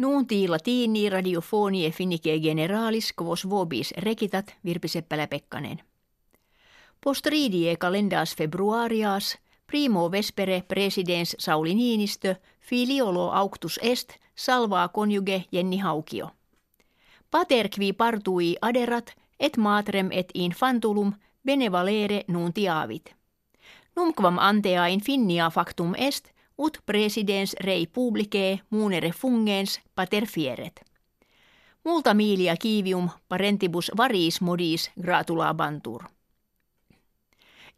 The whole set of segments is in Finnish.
Nuunti latini radiofonie finike generalis quos vobis rekitat Virpi Seppälä Pekkanen. Postridie kalendas februarias primo vespere presidens Sauli Niinistö filiolo auctus est salvaa conjuge Jenni Haukio. Pater qui partui aderat et matrem et infantulum benevalere nuntiavit. Numquam antea in finnia factum est – ut presidens rei publicae muunere fungens pater fieret. Multa milia kivium parentibus varis modis gratulabantur.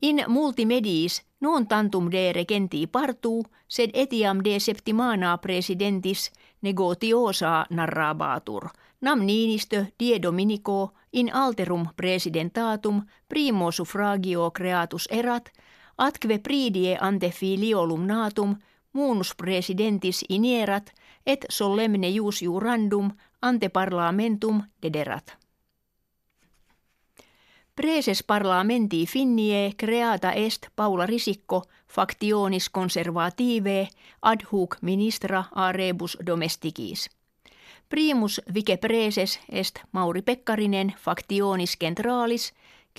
In multimediis non tantum de regenti partu, sed etiam de septimana presidentis negotiosa narrabatur, nam Niinistö die Dominico in alterum presidentatum primo suffragio creatus erat, atque pridie ante filiolum natum – munus presidentis inierat et solemne jus jurandum ante parlamentum dederat. Preses parlamenti finnie creata est Paula Risikko factionis conservative ad hoc ministra a rebus domesticis. Primus vice preses est Mauri Pekkarinen factionis centralis,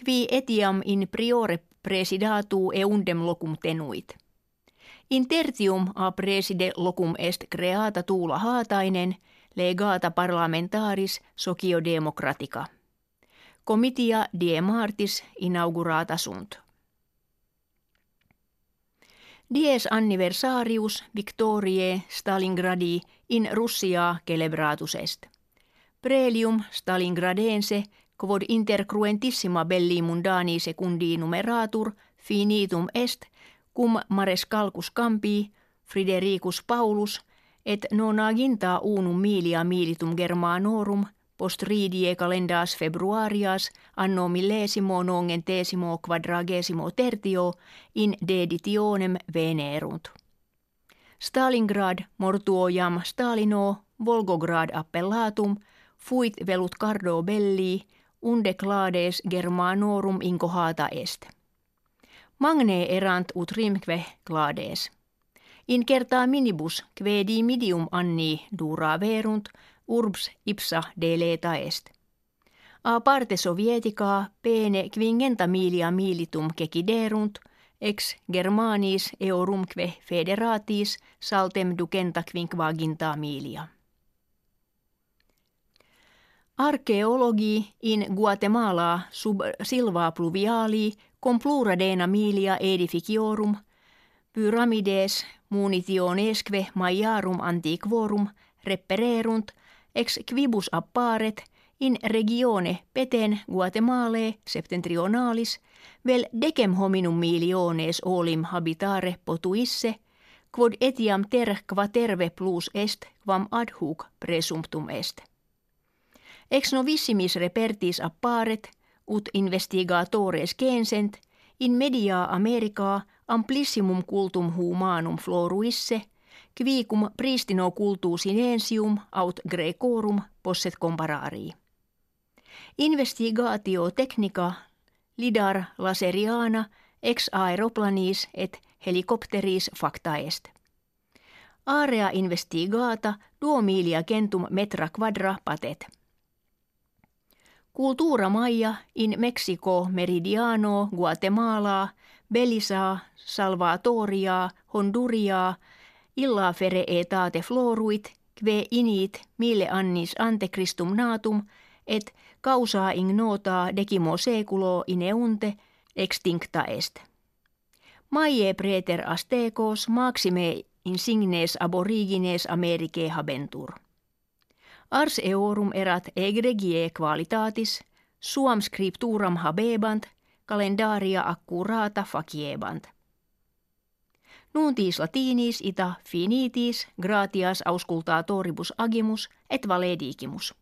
qui etiam in priore presidatu eundem locum tenuit. In tertium a preside locum est creata Tuula Haatainen, legata parlamentaris socio democratica. Comitia die martis inaugurata sunt. Dies anniversarius Victoriae Stalingradi in Russia celebratus est. Prelium Stalingradense quod inter cruentissima belli mundani secundi numeratur finitum est cum marescalcus campi Fridericus Paulus et nonaginta unum milia militum germanorum post ridie calendas februarias anno millesimo nongentesimo quadragesimo tertio in deditionem venerunt. Stalingrad mortuo jam Stalino Volgograd appellatum fuit velut cardo belli unde clades germanorum incohata est. Magne erant ut rimque glades. In kertaa minibus kvedi midium anni dura verunt, urbs ipsa deleta est. A parte sovietica pene quingenta milia militum keciderunt, ex Germanis eorumque federatis saltem ducenta quinquaginta milia. Arkeologi in Guatemala sub silva pluviali Complura milia edificiorum, pyramides munitionesque maiarum antiquorum repererunt ex quibus apparet in regione peten Guatemalae septentrionalis vel decem hominum miliones olim habitare potuisse, quod etiam ter quaterve plus est quam ad hoc presumptum est. Ex novissimis repertis apparet – ut investigatores gensent in media America amplissimum cultum humanum floruisse, quicum pristino cultu sinensium aut grecorum posset compararii. Investigatio technica lidar laseriana ex aeroplanis et helikopteris facta est. Area investigata duo milia centum metra quadra patet. Cultura Maya in Mexico Meridiano, Guatemala, Belisa, Salvatoria, Honduria, illa fere etate floruit, kve init mille annis ante Christum natum, et causa ignota decimo seculo ineunte extincta est. Maie preter astecos maxime insignes aborigines Americae habentur. Ars eorum erat egregie qualitatis, suam scripturam habebant, calendaria accurata faciebant. Nuntis latinis ita finitis gratias auscultatoribus agimus et valedigimus.